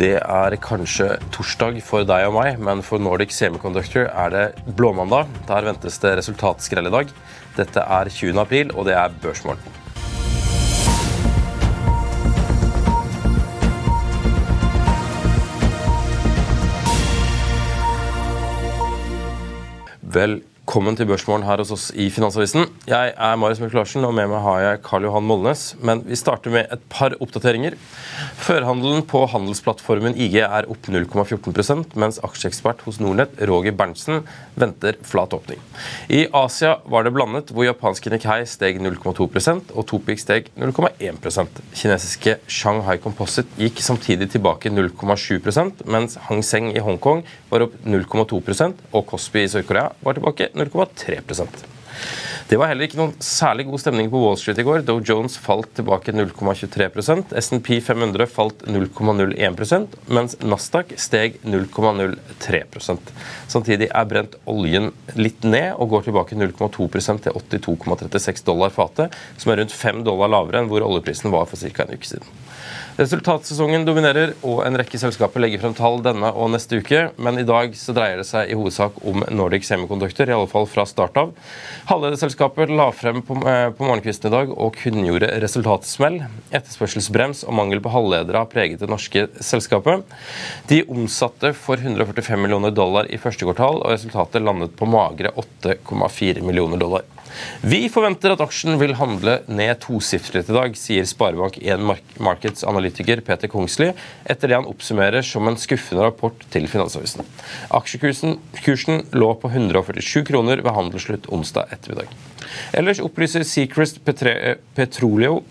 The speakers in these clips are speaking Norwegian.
Det er kanskje torsdag for deg og meg, men for Nordic Semiconductor er det blåmandag. Der ventes det resultatskrell i dag. Dette er 20. april, og det er børsmorgen. Velkommen til Børsmorgen her hos oss i Finansavisen. Jeg er Marius Mørk Larsen, og med meg har jeg Karl Johan Molnes. Men vi starter med et par oppdateringer. Førhandelen på handelsplattformen IG er opp 0,14% mens aksjeekspert hos Nordnett, Roger Berntsen, venter flat åpning. I Asia var det blandet, hvor japanske Nikkei steg 0,2% og Topic steg 0,1% Kinesiske Shanghai Composite gikk samtidig tilbake 0,7% mens Hang Seng i Hongkong var opp 0,2% og Kospi i Sør-Korea var tilbake 0,3 det var heller ikke noen særlig god stemning på Wall Street i går. Dow Jones falt tilbake 0,23% SMP 500 falt 0,01% mens Nasdaq steg 0,03% Samtidig er brent oljen litt ned og går tilbake 0,2% til 82,36 dollar fatet, som er rundt 5 dollar lavere enn hvor oljeprisen var for ca. en uke siden. Resultatsesongen dominerer, og en rekke selskaper legger frem tall denne og neste uke. Men i dag så dreier det seg i hovedsak om Nordic Semiconductor, i alle fall fra start av. Halvlederselskapet la frem på, eh, på morgenkvisten i dag og kunngjorde resultatsmell. Etterspørselsbrems og mangel på halvledere har preget det norske selskapet. De omsatte for 145 millioner dollar i første kvartal, og resultatet landet på magre 8,4 millioner dollar. Vi forventer at aksjen vil handle ned tosifret i dag, sier Sparebank1 Markets analytiker Peter Kongsli etter det han oppsummerer som en skuffende rapport til Finansavisen. Aksjekursen lå på 147 kroner ved handelsslutt onsdag ettermiddag. Ellers opplyser Secrest Petroleo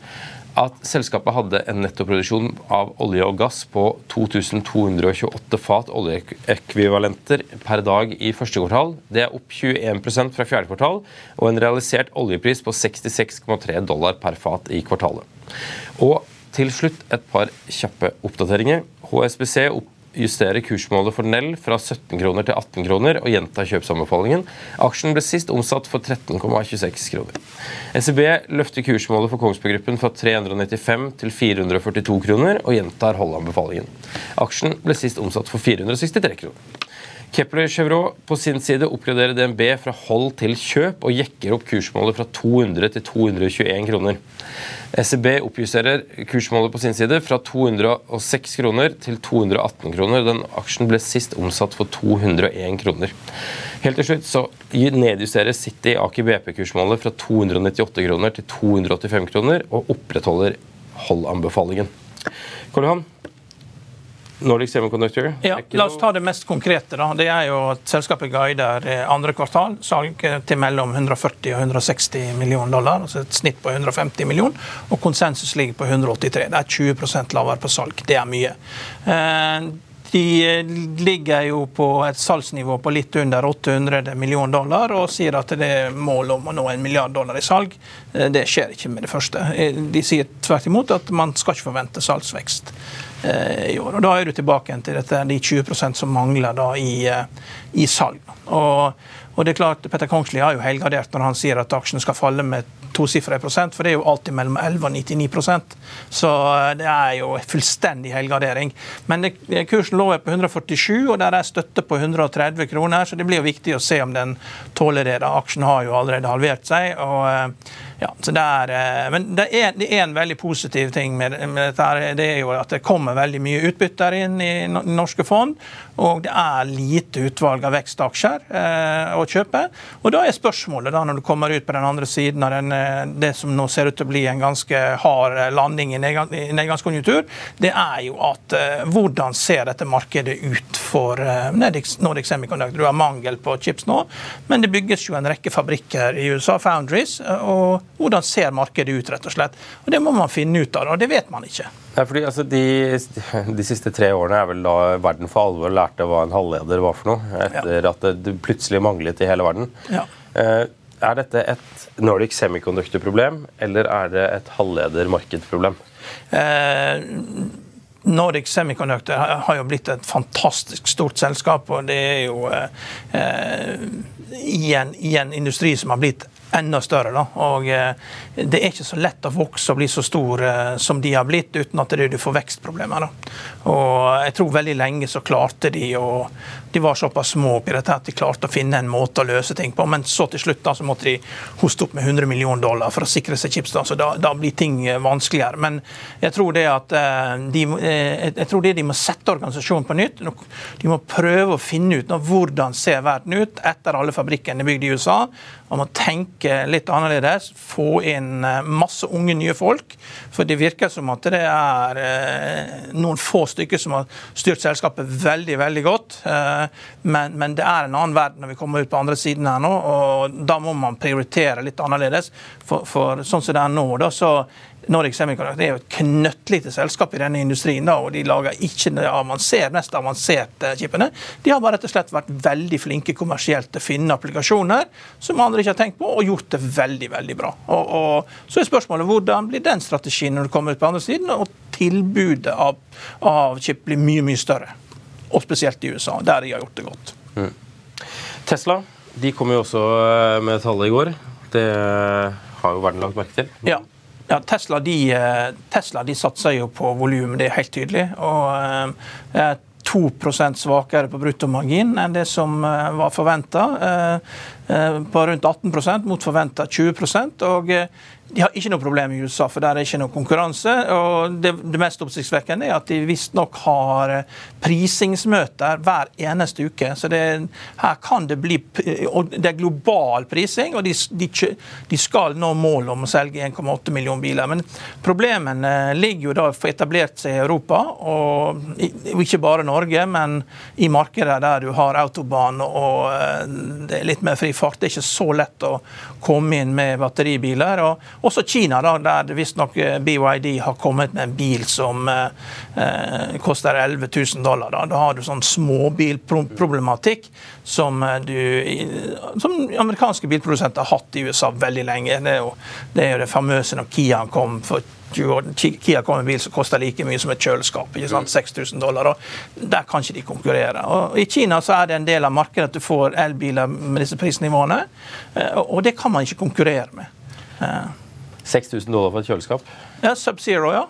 at selskapet hadde en nettoproduksjon av olje og gass på 2228 fat oljeekvivalenter per dag i første kvartal. Det er opp 21% fra fjerde kvartal, og en realisert oljepris på 66,3 dollar per fat i kvartalet. Og til slutt et par kjappe oppdateringer. HSBC opp justere kursmålet for Nell fra 17 kroner til 18 kroner og gjenta kjøpsanbefalingen. Aksjen ble sist omsatt for 13,26 kroner. SEB løfter kursmålet for Kongsberg Gruppen fra 395 til 442 kroner og gjentar holdanbefalingen. Aksjen ble sist omsatt for 463 kroner. Kepler Chevrolet på sin side oppgraderer DNB fra hold til kjøp og jekker opp kursmålet fra 200 til 221 kroner. SEB oppjusterer kursmålet på sin side fra 206 kroner til 218 kroner. Den aksjen ble sist omsatt for 201 kroner. Helt til slutt så nedjusterer City Aker BP-kursmålet fra 298 kroner til 285 kroner og opprettholder holdanbefalingen. Karl Johan, Nordic Semiconductor? Ja, La oss ta det mest konkrete. da. Det er jo at Selskapet guider eh, andre kvartal salg til mellom 140 og 160 millioner dollar. altså Et snitt på 150 millioner. Og konsensus ligger på 183. Det er 20% lavere på salg. Det er mye. Eh, de eh, ligger jo på et salgsnivå på litt under 800 millioner dollar og sier at det er mål om å nå en milliard dollar i salg. Det skjer ikke med det første. De sier tvert imot at man skal ikke forvente salgsvekst. Eh, i år. Og Da er du tilbake til dette, de 20% som mangler da i, eh, i salg. Og, og, det er klart, Petter Kongsli har jo helgardert når han sier at aksjene skal falle med tosifra prosent, for det er jo alltid mellom 11 og 99% Så eh, det er jo fullstendig helgardering. Men det, kursen lå på 147, og der er støtte på 130 kroner, så det blir jo viktig å se om den tåler det. da. Aksjen har jo allerede halvert seg. og Ja, så det er, eh, men det er, det er, en veldig positiv ting med, med dette. Det er jo at det kommer veldig mye utbytter inn i norske fond. Og det er lite utvalg av vekstaksjer eh, å kjøpe. Og da er spørsmålet, da, når du kommer ut på den andre siden av den, eh, det som nå ser ut til å bli en ganske hard eh, landing i nedgangskonjunktur, det er jo at eh, hvordan ser dette markedet ut for eh, Nordic Semiconductor? Du har mangel på chips nå, men det bygges jo en rekke fabrikker i USA, Foundries. og hvordan ser markedet ut, rett og slett. Og Det må man finne ut av, og det vet man ikke. Ja, fordi altså, de, de, siste tre årene er vel da verden for alvor lærte hva en halvleder var for noe. Etter ja. at det plutselig manglet i hele verden. Ja. Eh, er dette et Nordic Semiconductor-problem, eller er det et halvledermarkedproblem? Eh, Nordic Semiconductor har jo blitt et fantastisk stort selskap. og det er jo eh, i, en, i, en, industri som har blitt enda større. Da. Og eh, Det er ikke så lett å vokse og bli så stor eh, som de har blitt, uten at du får vekstproblemer. Da. Og Jeg tror veldig lenge så klarte de å De var såpass små oppi dette at de klarte å finne en måte å løse ting på, men så til slutt da så måtte de hoste opp med 100 millioner dollar for å sikre seg chips. Da, så da, da blir ting eh, vanskeligere. Men jeg tror det at de, jeg tror det de må sette organisasjonen på nytt. De må prøve å finne ut hvordan ser verden ut etter alle fabrikkene bygd i USA. Man må tenke litt annerledes. Få inn eh, masse unge, nye folk. For det virker som at det er eh, noen få stykker som har styrt selskapet veldig veldig godt. Eh, men, men det er en annen verden når vi kommer ut på andre siden her nå, og da må man prioritere litt annerledes. For, for sånn som det er nå, da, så Nordic Semiconductor er jo et knøttlite selskap i denne industrien, da, og de lager ikke de avansert, mest avanserte chipene. De har bare rett og slett vært veldig flinke kommersielt til å finne applikasjoner som andre ikke har tenkt på, og gjort det veldig veldig bra. Og, og Så er spørsmålet hvordan blir den strategien når du kommer ut på andre siden, og tilbudet av, av chip blir mye, mye større. Og spesielt i USA, der de har gjort det godt. Mm. Tesla de kom jo også med tallet i går. Det har jo verden lagt merke til. Ja. Ja, Tesla de, eh, Tesla de satser jo på volum, det er helt tydelig. og er 2% svakere på bruttomargin enn det som eh, var forventa. Eh, eh, på rundt 18% mot forventa 20% og de har ikke noe problem i USA, for der er ikke noe konkurranse. og Det, det mest oppsiktsvekkende er at de visstnok har prisingsmøter hver eneste uke. Så det, her kan det bli og Det er global prising, og de, de, de skal nå målet om å selge 1,8 millioner biler. Men problemene ligger jo da for etablert seg i Europa, og ikke bare Norge, men i markeder der du har autobahn og det er litt mer fri fart. Det er ikke så lett å komme inn med batteribiler. og også Kina, da, der visstnok eh, BYD har kommet med en bil som eh, eh koster 11 000 dollar. Da, da har du sånn småbilproblematikk som, eh, du, som amerikanske bilprodusenter har hatt i USA veldig lenge. Det er jo det, er jo det famøse når Kia kom for 20 år. Kia kom med en bil som koster like mye som et kjøleskap. ikke sant? 6000 mm. dollar. og Der kan ikke de konkurrere. Og I Kina så er det en del av markedet at du får elbiler med disse prisnivåene, og det kan man ikke konkurrere med. 6000 dollar for et kjøleskap? Ja, Sub-Zero, ja.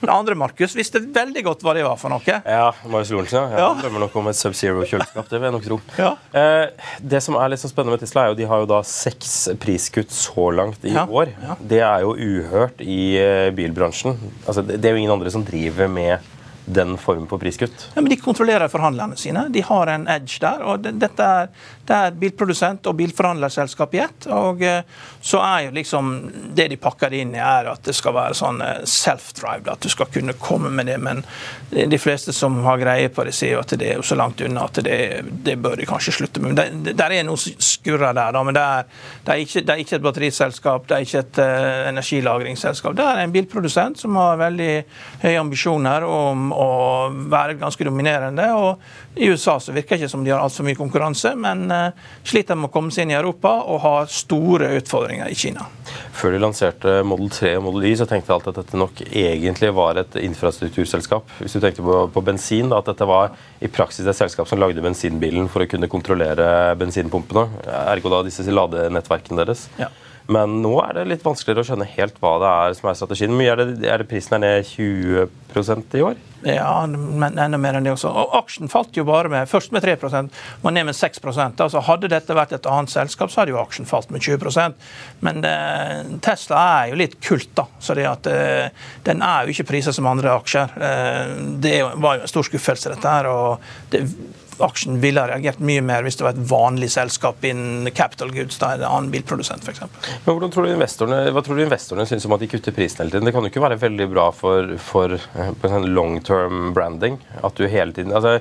Den andre Markus visste veldig godt hva det var for noe. Ja, Marius Lorentzen. Ja. Jeg drømmer nok om et Sub-Zero-kjøleskap. Det vil jeg nok tro. Ja. Eh, det som er litt så spennende med Tesla, er jo de har jo da seks priskutt så langt i ja. år. Det er jo uhørt i eh, bilbransjen. Altså, det er jo ingen andre som driver med den formen for priskutt? Ja, men De kontrollerer forhandlerne sine. De har en edge der. og Dette er, det er bilprodusent og bilforhandlerselskap i ett. og eh, så er jo liksom Det de pakker inn i, er at det skal være sånn eh, self-drive. At du skal kunne komme med det. Men de fleste som har greie på det, sier jo at det er jo så langt unna at det, det bør de kanskje slutte med. Men det, der er noe skurrer der. da, Men det er, det er, ikke, det er ikke, et batteriselskap, det er ikke et uh, energilagringsselskap. Det er en bilprodusent som har veldig høye ambisjoner om å være ganske dominerende. og I USA så virker det ikke som de har altfor mye konkurranse, men sliter med å komme seg inn i Europa og har store utfordringer i Kina. Før de lanserte Model 3 og Model Y, så tenkte jeg alltid at dette nok egentlig var et infrastrukturselskap. Hvis du tenkte på, på bensin, da, at dette var i praksis et selskap som lagde bensinbilen for å kunne kontrollere bensinpumpene, ergo da disse ladenettverkene deres. Ja. Men nå er det litt vanskeligere å skjønne helt hva det er som er strategien. Mye er det, er det prisen er ned 20 i år? Ja, men enda mer enn det også. Og Aksjen falt jo bare med først med 3 var ned med 6% altså Hadde dette vært et annet selskap, så hadde jo aksjen falt med 20% Men eh, Tesla er jo litt kult, da. Så det at, eh, den er jo ikke priset som andre aksjer. Eh, det var jo en stor skuffelse, dette her. og det aksjen ville ha reagert mye mer hvis det var et vanlig selskap innen capital goods, da en annen bilprodusent f.eks. Hva tror du investorene syns om at de kutter prisen hele tiden? Det kan jo ikke være veldig bra for, for eh, sånn long term branding. at du hele tiden, altså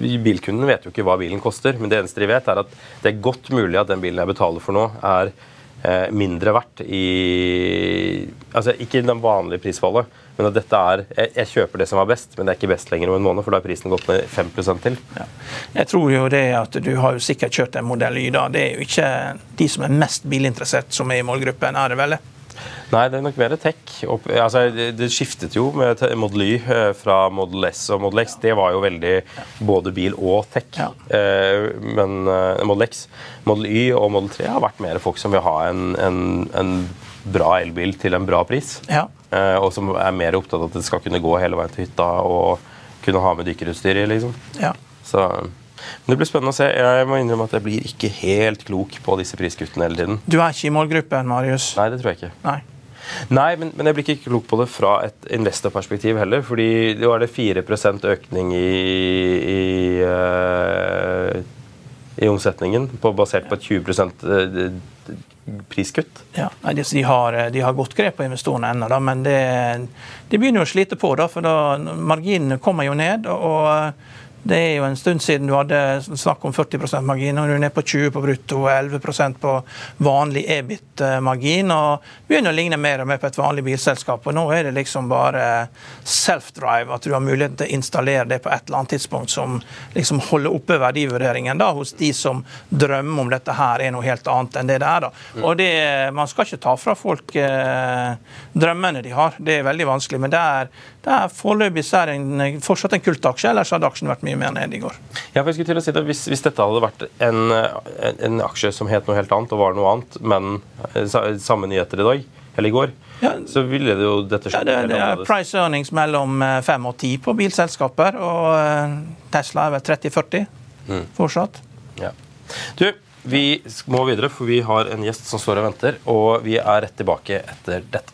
Bilkunden vet jo ikke hva bilen koster, men det eneste de vet, er at det er godt mulig at den bilen jeg betaler for nå, er eh, mindre verdt i Altså ikke den vanlige prisfallet, men at dette er jeg, jeg, kjøper det som var best, men det er ikke best lenger om en måned, for da har prisen gått ned 5% til. Ja. Jeg tror jo det at du har jo sikkert kjørt en modell Y, da. Det er jo ikke de som er mest bilinteressert som er i målgruppen, er det vel? Nei, det er nok mer tech. Altså, det skiftet jo med Model Y eh, fra Model S og Model X. Det var jo veldig både bil og tech. Ja. Eh, men eh, Model X, Model Y og Model 3 har vært mer folk som vil ha en, en, en bra elbil til en bra pris. Ja. Eh, og som er mer opptatt av at det skal kunne gå hele veien til hytta og kunne ha med dykkerutstyr i. liksom. Ja. Så, men det blir spennende å se. Jeg må innrømme at jeg blir ikke helt klok på disse priskuttene hele tiden. Du er ikke i målgruppen, Marius? Nei, det tror jeg ikke. Nei. Nei, men, men, jeg blir ikke klok på det fra et investorperspektiv heller. fordi det var det 4% økning i, i, uh, i omsetningen på, basert på et 20 priskutt? Ja, de har, de har godt grep på investorene ennå, men det, de begynner å slite på. Da, for da, marginene kommer jo ned. og det er jo en stund siden du hadde snakk om 40% margin, og du er nede på 20 på brutto og 11% på vanlig EBIT-margin. og Begynner å ligne mer og mer på et vanlig bilselskap. og Nå er det liksom bare self-drive, at du har muligheten til å installere det på et eller annet tidspunkt som liksom holder oppe verdivurderingen da, hos de som drømmer om dette her er noe helt annet enn det det er. da. Mm. Og det, Man skal ikke ta fra folk eh, drømmene de har, det er veldig vanskelig. men det er, det er foreløpig er det fortsatt en kultaksje, ellers hadde aksjen vært mye mer ned i går. Ja, for jeg skulle til å si det, Hvis, hvis dette hadde vært en, en, en, aksje som het noe helt annet og var noe annet, men eh, samme nyheter i dag, eller i går, ja, så ville det jo dette skjedd. Ja, det, det, er price earnings mellom 5 eh, og 10 på bilselskaper, og eh, Tesla er vel 30-40 mm. fortsatt. Ja. Du, vi må videre, for vi har en gjest som står og venter, og vi er rett tilbake etter dette.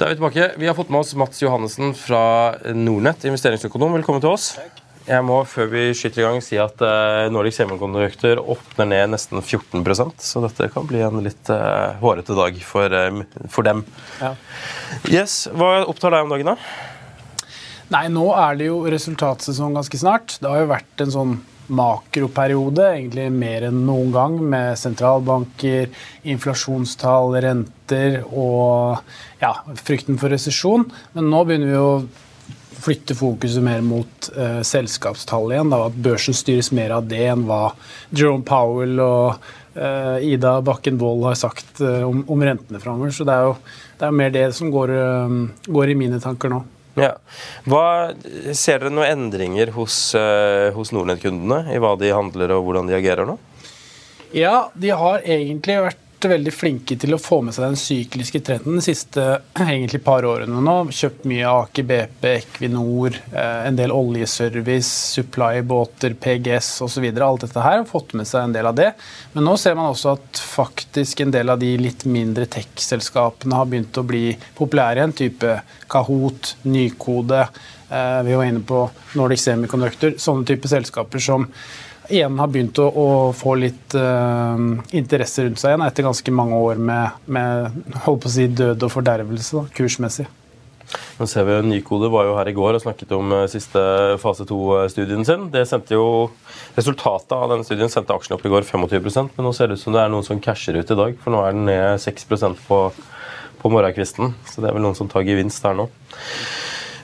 Da er vi tilbake. Vi har fått med oss Mats Johannessen fra Nordnett, investeringsøkonom. Velkommen til oss. Jeg må før vi skyter i gang si at uh, Nordic Semiconductor åpner ned nesten 14% så dette kan bli en litt uh, hårete dag for, uh, for dem. Ja. Yes, Hva opptar deg om dagen, da? Nei, Nå er det jo resultatsesong ganske snart. Det har jo vært en sånn makroperiode, egentlig mer enn noen gang, med sentralbanker, inflasjonstall, renter og ja, frykten for resesjon. Men nå begynner vi å flytte fokuset mer mot uh, selskapstall igjen. Da, at børsen styres mer av det enn hva Jerome Powell og uh, Ida Bakken Wold har sagt uh, om, om, rentene framover. Så det er jo det er mer det som går, går i mine tanker nå. Ja. Hva, ser dere noen endringer hos, uh, hos Nordnett-kundene i hva de handler og hvordan de agerer nå? Ja, de har egentlig vært veldig flinke til å få med seg den sykliske trenden de siste egentlig par årene nå. Kjøpt mye Aker BP, Equinor, eh, en del oljeservice, supply-båter, PGS osv. Alt dette her har fått med seg en del av det. Men nå ser man også at faktisk en del av de litt mindre tech-selskapene har begynt å bli populære igjen. Type Kahoot, Nykode. Eh, vi var inne på Nordic Semiconductor. Sånne type selskaper som igjen har begynt å, å få litt uh, interesse rundt seg igjen etter ganske mange år med, med holdt på å si, død og fordervelse da, kursmessig. Nå ser vi Nykode var jo her i går og snakket om uh, siste fase 2-studien sin. Det sendte jo, Resultatet av denne studien sendte aksjene opp i går 25% men nå ser det ut som det er noen som casher ut i dag. For nå er den ned 6% på, på morgenkvisten. Så det er vel noen som tar gevinst der nå.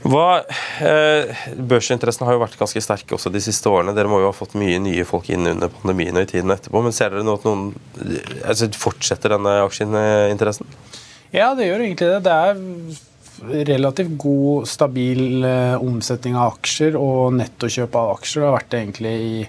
Hva, eh, børsinteressen har jo vært ganske sterke også de siste årene. Dere må jo ha fått mye nye folk inn under pandemien og i tiden etterpå. Men ser dere nå at noen altså, fortsetter denne aksjeinteressen? Ja, det gjør egentlig det. Det er relativt god, stabil eh, omsetning av aksjer og nettokjøp av aksjer. Det har vært det egentlig i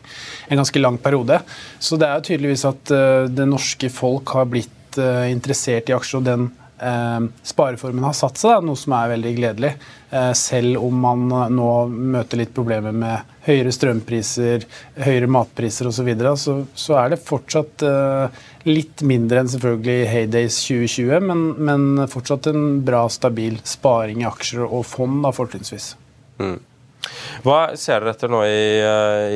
en ganske lang periode. Så det er tydeligvis at eh, det norske folk har blitt eh, interessert i aksjer. og den spareformen har satt seg, noe som er veldig gledelig. Eh, selv om man nå møter litt problemer med høyere strømpriser, høyere matpriser osv., så, videre, så så er det fortsatt eh, litt mindre enn selvfølgelig Heydays 2020, men, men fortsatt en bra, stabil sparing i aksjer og fond, da, fortrinnsvis. Mm. Hva ser dere etter nå i,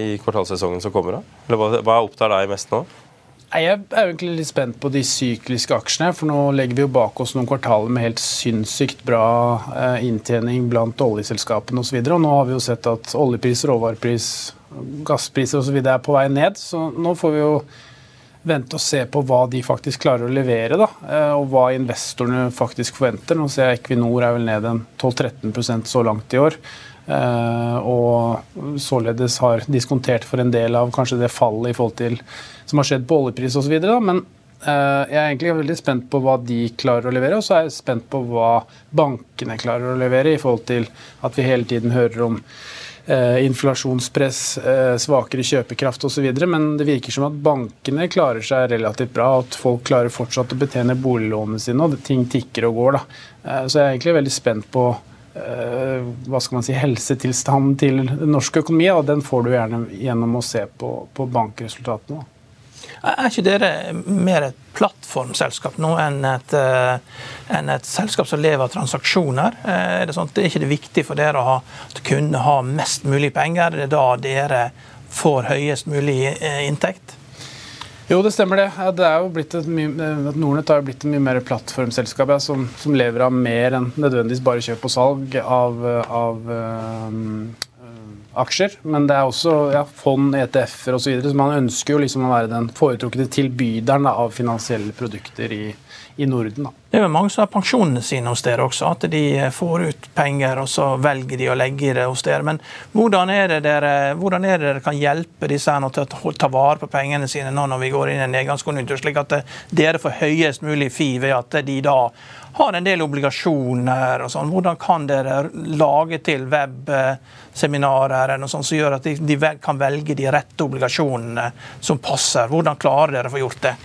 i kvartalssesongen som kommer? da? Eller hva, hva opptar deg mest nå? Jeg er egentlig litt spent på de sykliske aksjene. For nå legger vi jo bak oss noen kvartaler med helt sinnssykt bra eh, inntjening blant oljeselskapene osv. Og, så og nå har vi jo sett at oljepris, råvarepris, gasspriser osv. er på vei ned. Så nå får vi jo vente og se på hva de faktisk klarer å levere, da, eh, og hva investorene faktisk forventer. Nå ser jeg Equinor er vel ned en 12-13% så langt i år. Eh, og således har diskontert for en del av kanskje det fallet i forhold til som har skjedd på oljepris osv. Men uh, jeg er egentlig veldig spent på hva de klarer å levere, og så er jeg spent på hva bankene klarer å levere, i forhold til at vi hele tiden hører om uh, inflasjonspress, uh, svakere kjøpekraft osv. Men det virker som at bankene klarer seg relativt bra, at folk klarer fortsatt å betjene boliglånene sine, og ting tikker og går. Da. Så jeg er egentlig veldig spent på hva skal man si, helsetilstanden til norsk økonomi, og den får du gjerne gjennom å se på, på bankresultatene. Er ikke dere mer et plattformselskap nå enn et, uh, enn et selskap som lever av transaksjoner? Uh, er det, sånn, er ikke det viktig for dere å, ha, kunne ha mest mulig penger? Er det da dere får høyest mulig uh, inntekt? Jo, det stemmer det. det er jo blitt et mye, Nordnett har jo blitt et mye mer plattformselskap ja, som, som, lever av mer enn nødvendigvis bare kjøp og salg av, av um, aksjer, men det er også ja, fond, ETF-er osv. Så, videre, så man ønsker jo liksom å være den foretrukne tilbyderen av finansielle produkter i, i Norden. Da. Det er jo mange som har pensjonene sine hos dere også, at de får ut penger og så velger de å legge det hos dere. Men hvordan er det dere, hvordan er det dere kan hjelpe disse her til å ta vare på pengene sine nå når vi går inn i en nedgangskonjunktur, slik at dere får høyest mulig fi ved at de da har en del obligasjoner og sånn. Hvordan kan dere lage til webseminarer eller noe sånt som gjør at de, kan velge de rette obligasjonene som passer? Hvordan klarer dere å få gjort det?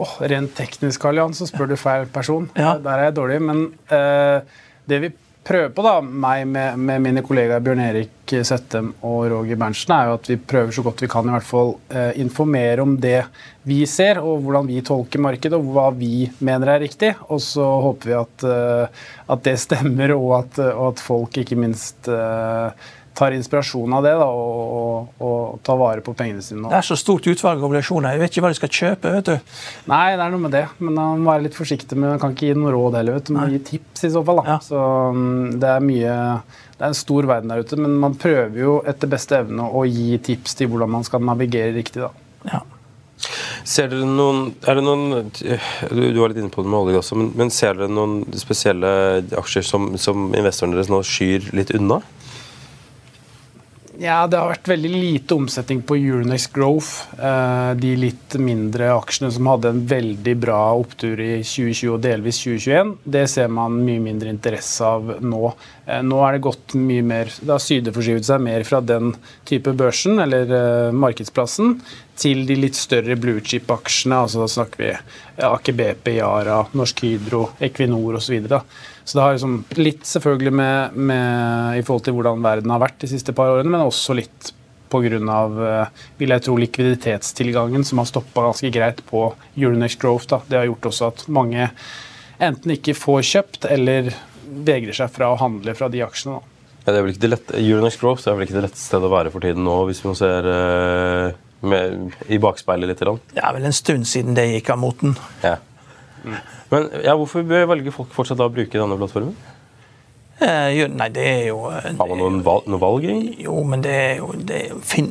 Oh, rent teknisk, Karl Jan, så spør du feil person. Ja. Der er jeg dårlig. Men uh, det vi prøver på, da, meg med, med mine kollegaer Bjørn Erik Settem og Roger Berntsen, er jo at vi prøver så godt vi kan i hvert fall eh, informere om det vi ser, og hvordan vi tolker markedet, og hva vi mener er riktig. Og så håper vi at, eh, at det stemmer, og at, og at, folk ikke minst eh, tar inspirasjon av det da, og, og, og, tar vare på pengene sine. Det er så stort utvalg av obligasjoner. Jeg vet ikke hva de skal kjøpe. vet du. Nei, det er noe med det. Men man må være litt forsiktig med Man kan ikke gi noen råd heller. vet du. Man må gi tips i så fall. da. Ja. Så um, det er mye det er en stor verden der ute, men man prøver jo etter beste evne å gi tips til hvordan man skal navigere riktig. da. Ja. Ser dere noen, er det noen du, du var litt inne på det med olje også, men, men ser dere noen spesielle aksjer som, som investorene deres nå skyr litt unna? Ja, Det har vært veldig lite omsetning på Euronex Growth. Eh, de litt mindre aksjene som hadde en veldig bra opptur i 2020 og delvis 2021, det ser man mye mindre interesse av nå. Eh, nå er det gått mye mer Det har sydeforskyvet seg mer fra den type børsen, eller eh, markedsplassen, til de litt større blue chip-aksjene. altså Da snakker vi Aker BP, Yara, Norsk Hydro, Equinor osv. Så, det har liksom litt selvfølgelig med, med, i forhold til hvordan verden har vært de siste par årene, men også litt pga. Eh, vil jeg tro, likviditetstilgangen som har stoppa ganske greit på Euronext Growth. Da. Det har gjort også at mange enten ikke får kjøpt eller vegrer seg fra å handle fra de aksjene. Da. Ja, det er vel ikke det lette, Euronext Growth er vel ikke det letteste stedet å være for tiden nå, hvis vi ser uh, med, i bakspeilet litt? Det er vel en stund siden det gikk av moten. Ja. Mm. Men ja, Hvorfor velger folk fortsatt å bruke denne plattformen? Eh, nei, det er jo eh, Har man noen valg, noe valg Jo, men det er jo, det,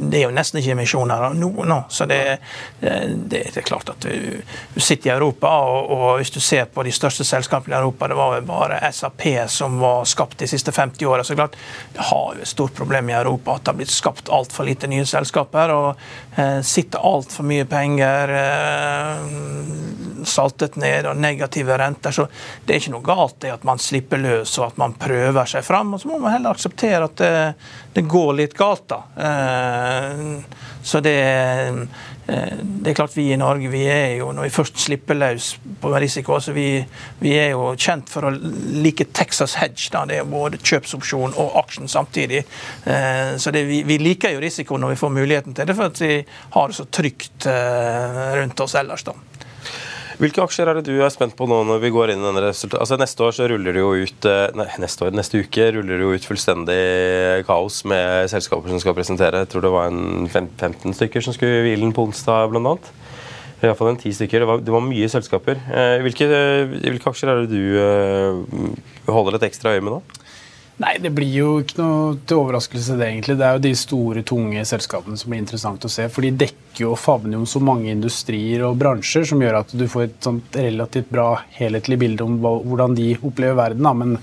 det er jo nesten ikke emisjoner nå. nå. Så det, det, det, er klart at du, du sitter i Europa, og, og, hvis du ser på de største selskapene i Europa, det var jo bare SAP som var skapt de siste 50 åra. Så klart, det har jo et stort problem i Europa at det har blitt skapt altfor lite nye selskaper. og eh, sitter altfor mye penger eh, saltet ned, og negative renter. Så det er ikke noe galt i at man slipper løs og at man prøver prøver seg fram. Og så må man heller akseptere at det, det går litt galt, da. Eh, så det, eh, det er klart vi i Norge vi er jo, når vi først slipper løs på risiko så vi, vi er jo kjent for å like Texas Hedge. da, Det er både kjøpsopsjon og aksjen samtidig. Eh, så det, vi, vi, liker jo risiko når vi får muligheten til det, for at vi har det så trygt rundt oss ellers. da. Hvilke aksjer er det du er spent på nå når vi går inn i denne resultatet? Altså Neste år så ruller det jo ut eh, nei, neste, år, neste uke ruller det jo ut fullstendig kaos med selskaper som skal presentere. Jeg tror det var en 15 stykker som skulle i hvilen på onsdag, blant annet. Iallfall en ti stykker. Det var, det var mye selskaper. Eh, hvilke, hvilke, aksjer er det du eh, holder et ekstra øye med nå? Nei, Det blir jo ikke noe til overraskelse, det egentlig. Det er jo de store, tunge selskapene som blir interessant å se. For de dekker jo og favner jo så mange industrier og bransjer som gjør at du får et sånt relativt bra helhetlig bilde om hvordan de opplever verden. Da. Men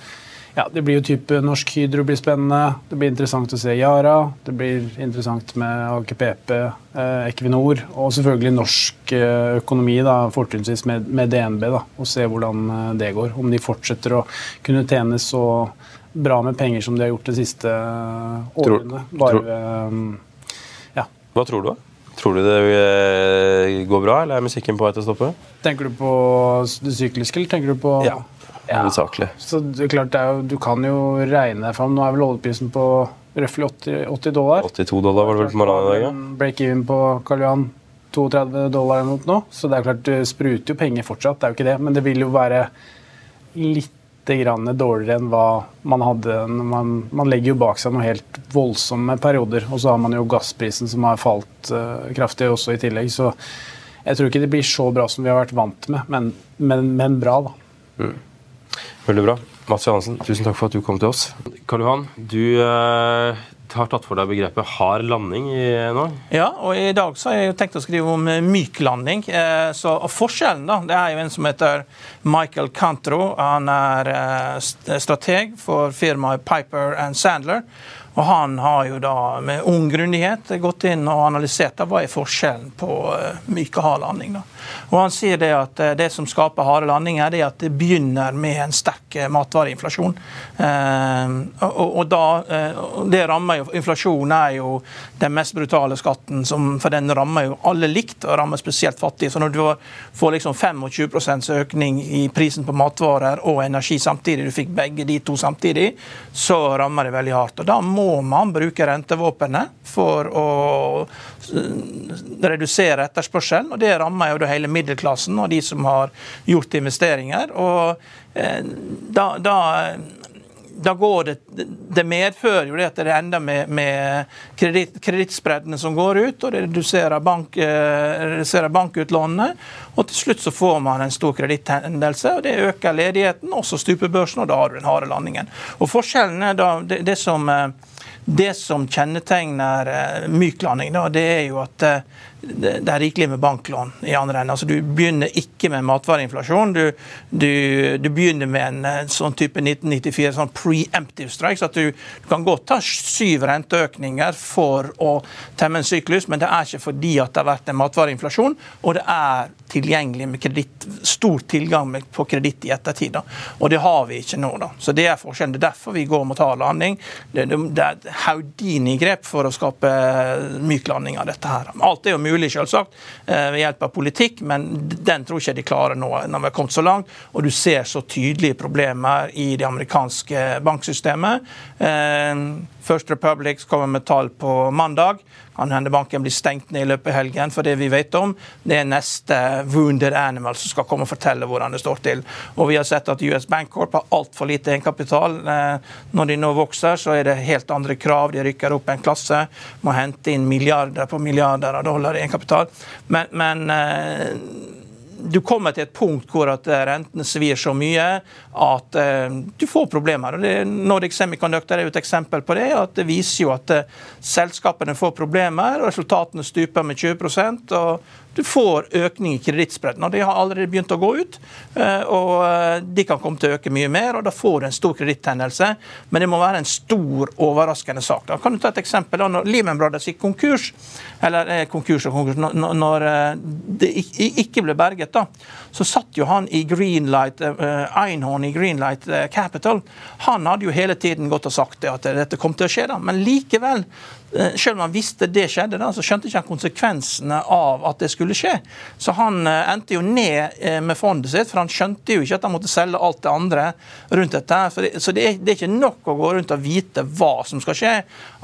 ja, det blir jo type Norsk Hydro blir spennende. Det blir interessant å se Yara. Det blir interessant med AKPP, eh, Equinor og selvfølgelig norsk eh, økonomi, da, fortrinnsvis med, med, DNB. da, Og se hvordan eh, det går. Om de fortsetter å kunne tjene så bra med penger som de har gjort de siste eh, årene. Bare, tror, ja. Hva tror du? Tror du det eh, går bra, eller er musikken på vei til å stoppe? Tenker du på det sykliske, eller tenker du på Ja, hovedsakelig. Ja. Så det er klart, det er jo, du kan jo regne deg fram. Nå er vel oljeprisen på røftlig 80, 80, dollar. 82 dollar var det vel på morgenen i dag, ja. Break-even på Karl Johan 32 dollar eller noe nå. Så det er klart, det spruter jo penger fortsatt, det er jo ikke det. Men det vil jo være litt dårligere enn hva man hadde. Man, man, legger jo bak seg noen helt voldsomme perioder. Og så har man jo gassprisen som har falt uh, kraftig også i tillegg. Så jeg tror ikke det blir så bra som vi har vært vant med, men, men, men bra, da. Mm. Veldig bra. Mats Johansen, tusen takk for at du kom til oss. Karl Johan, du uh har tatt for deg begrepet hard landing i, nå? Ja, og i dag så har jeg tenkt å skrive om eh, myk landing. Eh, så, og Forskjellen da, det er jo en som heter Michael Cantro. Han er eh, strateg for firmaet Piper and Sandler. Og Han har jo da med ung grundighet gått inn og analysert hva er forskjellen på myk og hard landing. da. Og Han sier det at det som skaper harde landinger, det er at det begynner med en sterk matvareinflasjon. Og, og da, det rammer jo, Inflasjon er jo den mest brutale skatten, for den rammer jo alle likt, og rammer spesielt fattige. Så når du får liksom 25% økning i prisen på matvarer og energi samtidig, du fikk begge de to samtidig, så rammer det veldig hardt. Og Da må man bruke rentevåpenet for å redusere etterspørselen, og det rammer jo det hele middelklassen og de som har gjort investeringer. og eh, da, da da går det, det medfører jo det at det ender med, med kredittspreddene som går ut, og det reduserer, bank, eh, reduserer bankutlånene. Og til slutt så får man en stor kreditthendelse, og det øker ledigheten, også stuper børsen, og da har du den harde landingen. Og forskjellen er da det, det som eh, det som kjennetegner myk landing, da, det er jo at det er rikelig med banklån i andre enden. Altså, du begynner ikke med matvareinflasjon. Du, du, du, begynner med en sånn type 1994 sånn preemptive strike. så at du, du, kan godt ta syv renteøkninger for å temme en syklus, men det er ikke fordi at det har vært en matvareinflasjon, og det er tilgjengelig med kredit, stor tilgang på kreditt i ettertid. Da. Og det har vi ikke nå. da. Så Det er forskjellen. Det er derfor vi går mot hard landing. Det, det, det er Houdini-grep for å skape myk landing av dette her. Alt er jo mulig, selvsagt, eh, ved hjelp av politikk, men den tror ikke de klarer nå når vi har kommet så langt. Og du ser så tydelige problemer i det amerikanske banksystemet. Eh, First Republic kommer med tall på mandag. Kan hende banken blir stengt ned i løpet av helgen. For det vi vet om, det er neste wounded animal som skal komme og fortelle hvordan det står til. Og vi har sett at US Bank Corp har altfor lite egenkapital. Eh, når de nå vokser, så er det helt andre krav. De rykker opp en klasse. Må hente inn milliarder på milliarder av dollar i egenkapital. Men, men eh, du kommer til et punkt hvor at rentene svir så mye at uh, du får problemer. Og det, Nordic Semiconductor er jo et eksempel på det. at Det viser jo at uh, selskapene får problemer, og resultatene stuper med 20% og du får økning i kredittspredden. og De har allerede begynt å gå ut, eh, og eh, de kan komme til å øke mye mer. og Da får du en stor kreditthendelse, men det må være en stor, overraskende sak. Da kan du ta et eksempel. da, Når Lehman Brothers gikk konkurs, eller eh, konkurs og konkurs, når det ikke ble berget, da, så satt jo han i Greenlight, Einhorn i Greenlight Capital. Han hadde jo hele tiden gått og sagt det, at dette kom til å skje, da, men likevel Eh, selv om han visste det skjedde, da, så skjønte ikke han konsekvensene av at det skulle skje. Så han eh, endte jo ned eh, med fondet sitt, for han skjønte jo ikke at han måtte selge alt det andre rundt dette. Det, så det er, ikke nok å gå rundt og vite hva som skal skje.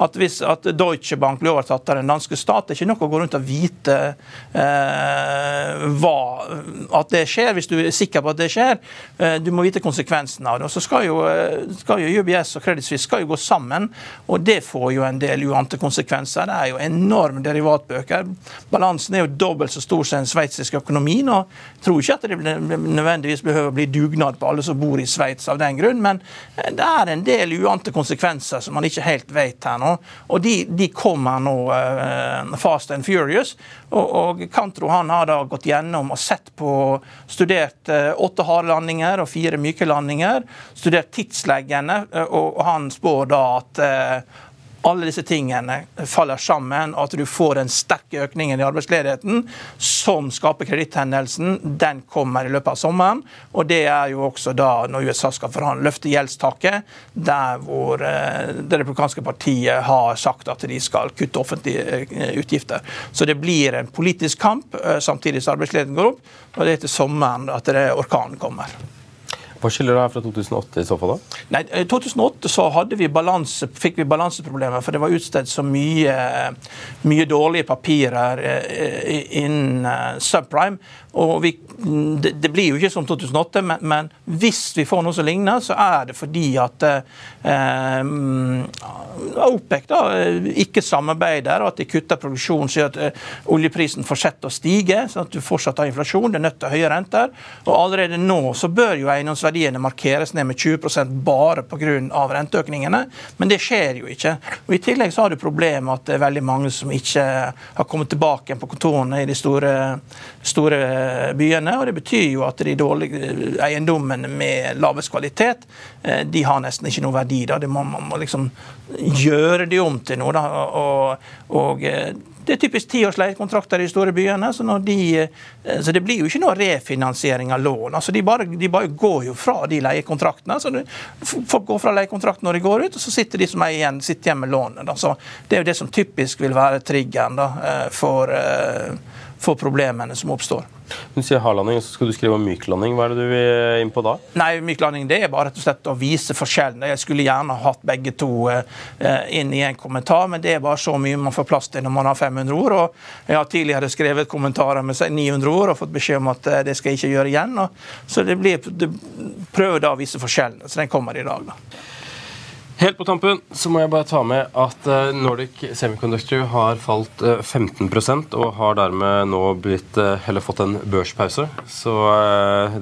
At hvis at Deutsche Bank blir overtatt av den danske stat, det er ikke nok å gå rundt og vite eh, hva, at det skjer, hvis du er sikker på at det skjer. Eh, du må vite konsekvensene av det. Og så skal jo, skal jo UBS og Credit Suisse skal jo gå sammen, og det får jo en del uante konsekvenser. Det er jo enorme derivatbøker. Balansen er jo dobbelt så stor som den sveitsiske økonomien. og Jeg tror ikke at det nødvendigvis behøver å bli dugnad på alle som bor i Sveits av den grunn, men eh, det er en del uante konsekvenser som man ikke helt vet her nå. Og de, de kommer nå uh, fast and furious. Og, og Kantro han har da gått gjennom og sett på studert uh, åtte harde landinger og fire myke landinger. Studert tidsleggene, uh, og, og han spår da at alle disse tingene faller sammen, og at du får den sterke økningen i arbeidsledigheten som skaper kreditthendelsen, den kommer i løpet av sommeren. Og det er jo også da når USA skal forhandle løfte gjeldstaket, der hvor eh, det republikanske partiet har sagt at de skal kutte offentlige eh, utgifter. Så det blir en politisk kamp eh, samtidig som arbeidsledigheten går opp, og det er til sommeren at orkanen kommer. Hva skiller det her fra 2008 i så fall? da? Nei, I 2008 så vi balanse, fikk vi balanseproblemer, for det var utstedt så mye, mye dårlige papirer eh, innen eh, subprime. Og vi, det, det, blir jo ikke som 2008, men, men, hvis vi får noe som ligner, så er det fordi at eh, OPEC da, ikke samarbeider, og at de kutter produksjonen så at eh, oljeprisen fortsetter å stige, sånn at du fortsatt har inflasjon. Det er nødt til høye renter. Og allerede nå så bør jo eiendomsverdi verdiene markeres ned med 20% bare pga. renteøkningene, men det skjer jo ikke. Og I tillegg så har du problemet at det er veldig mange som ikke har kommet tilbake på kontorene i de store, store byene. og Det betyr jo at de dårlige eiendommene med lavest kvalitet eh, de har nesten ikke noe verdi. da. Det må, man må liksom gjøre de om til noe. da, og, og eh, det er typisk tiårs leiekontrakter i de store byene. Så, de, eh, så, det blir jo ikke noe refinansiering av lån. Altså de, bare, de bare går jo fra de leiekontraktene. Så det, folk går fra leiekontrakten når de går ut, og så sitter de som er igjen, sitter igjen med lånet. Da. Så det er jo det som typisk vil være triggeren da, for, for problemene som oppstår. Du sier hardlanding, så skal du skrive om myklanding. Hva er det du vil inn på da? Nei, Myklanding det er bare rett og slett å vise forskjellene. Jeg skulle gjerne hatt begge to eh, inn i en kommentar, men det er bare så mye man får plass til når man har 500 ord. og Jeg har tidligere skrevet kommentarer med 900 ord og fått beskjed om at eh, det skal jeg ikke gjøre igjen. Så det blir, det prøver da å vise forskjellene. Så den kommer i dag, da. Helt på tampen så må jeg bare ta med at eh, Nordic Semiconductor har falt 15 eh, og har dermed nå blitt, eh, eller fått en børspause. Så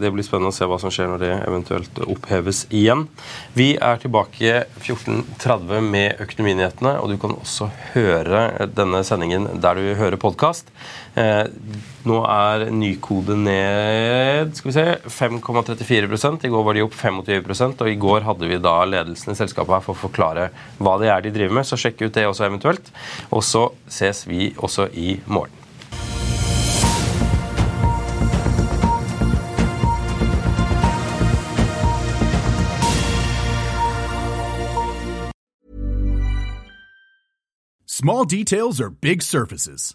det blir spennende å se hva som skjer når det eventuelt oppheves igjen. Vi er tilbake 14.30 med Økonominyhetene, og du kan også høre denne sendingen der du hører podkast. Nå er nykode ned skal vi se, 5,34 I går var de opp 25 og i går hadde vi da ledelsen i selskapet her for å forklare hva det er de driver med. Så sjekk ut det også eventuelt. Og så ses vi også i morgen. Small details are big surfaces.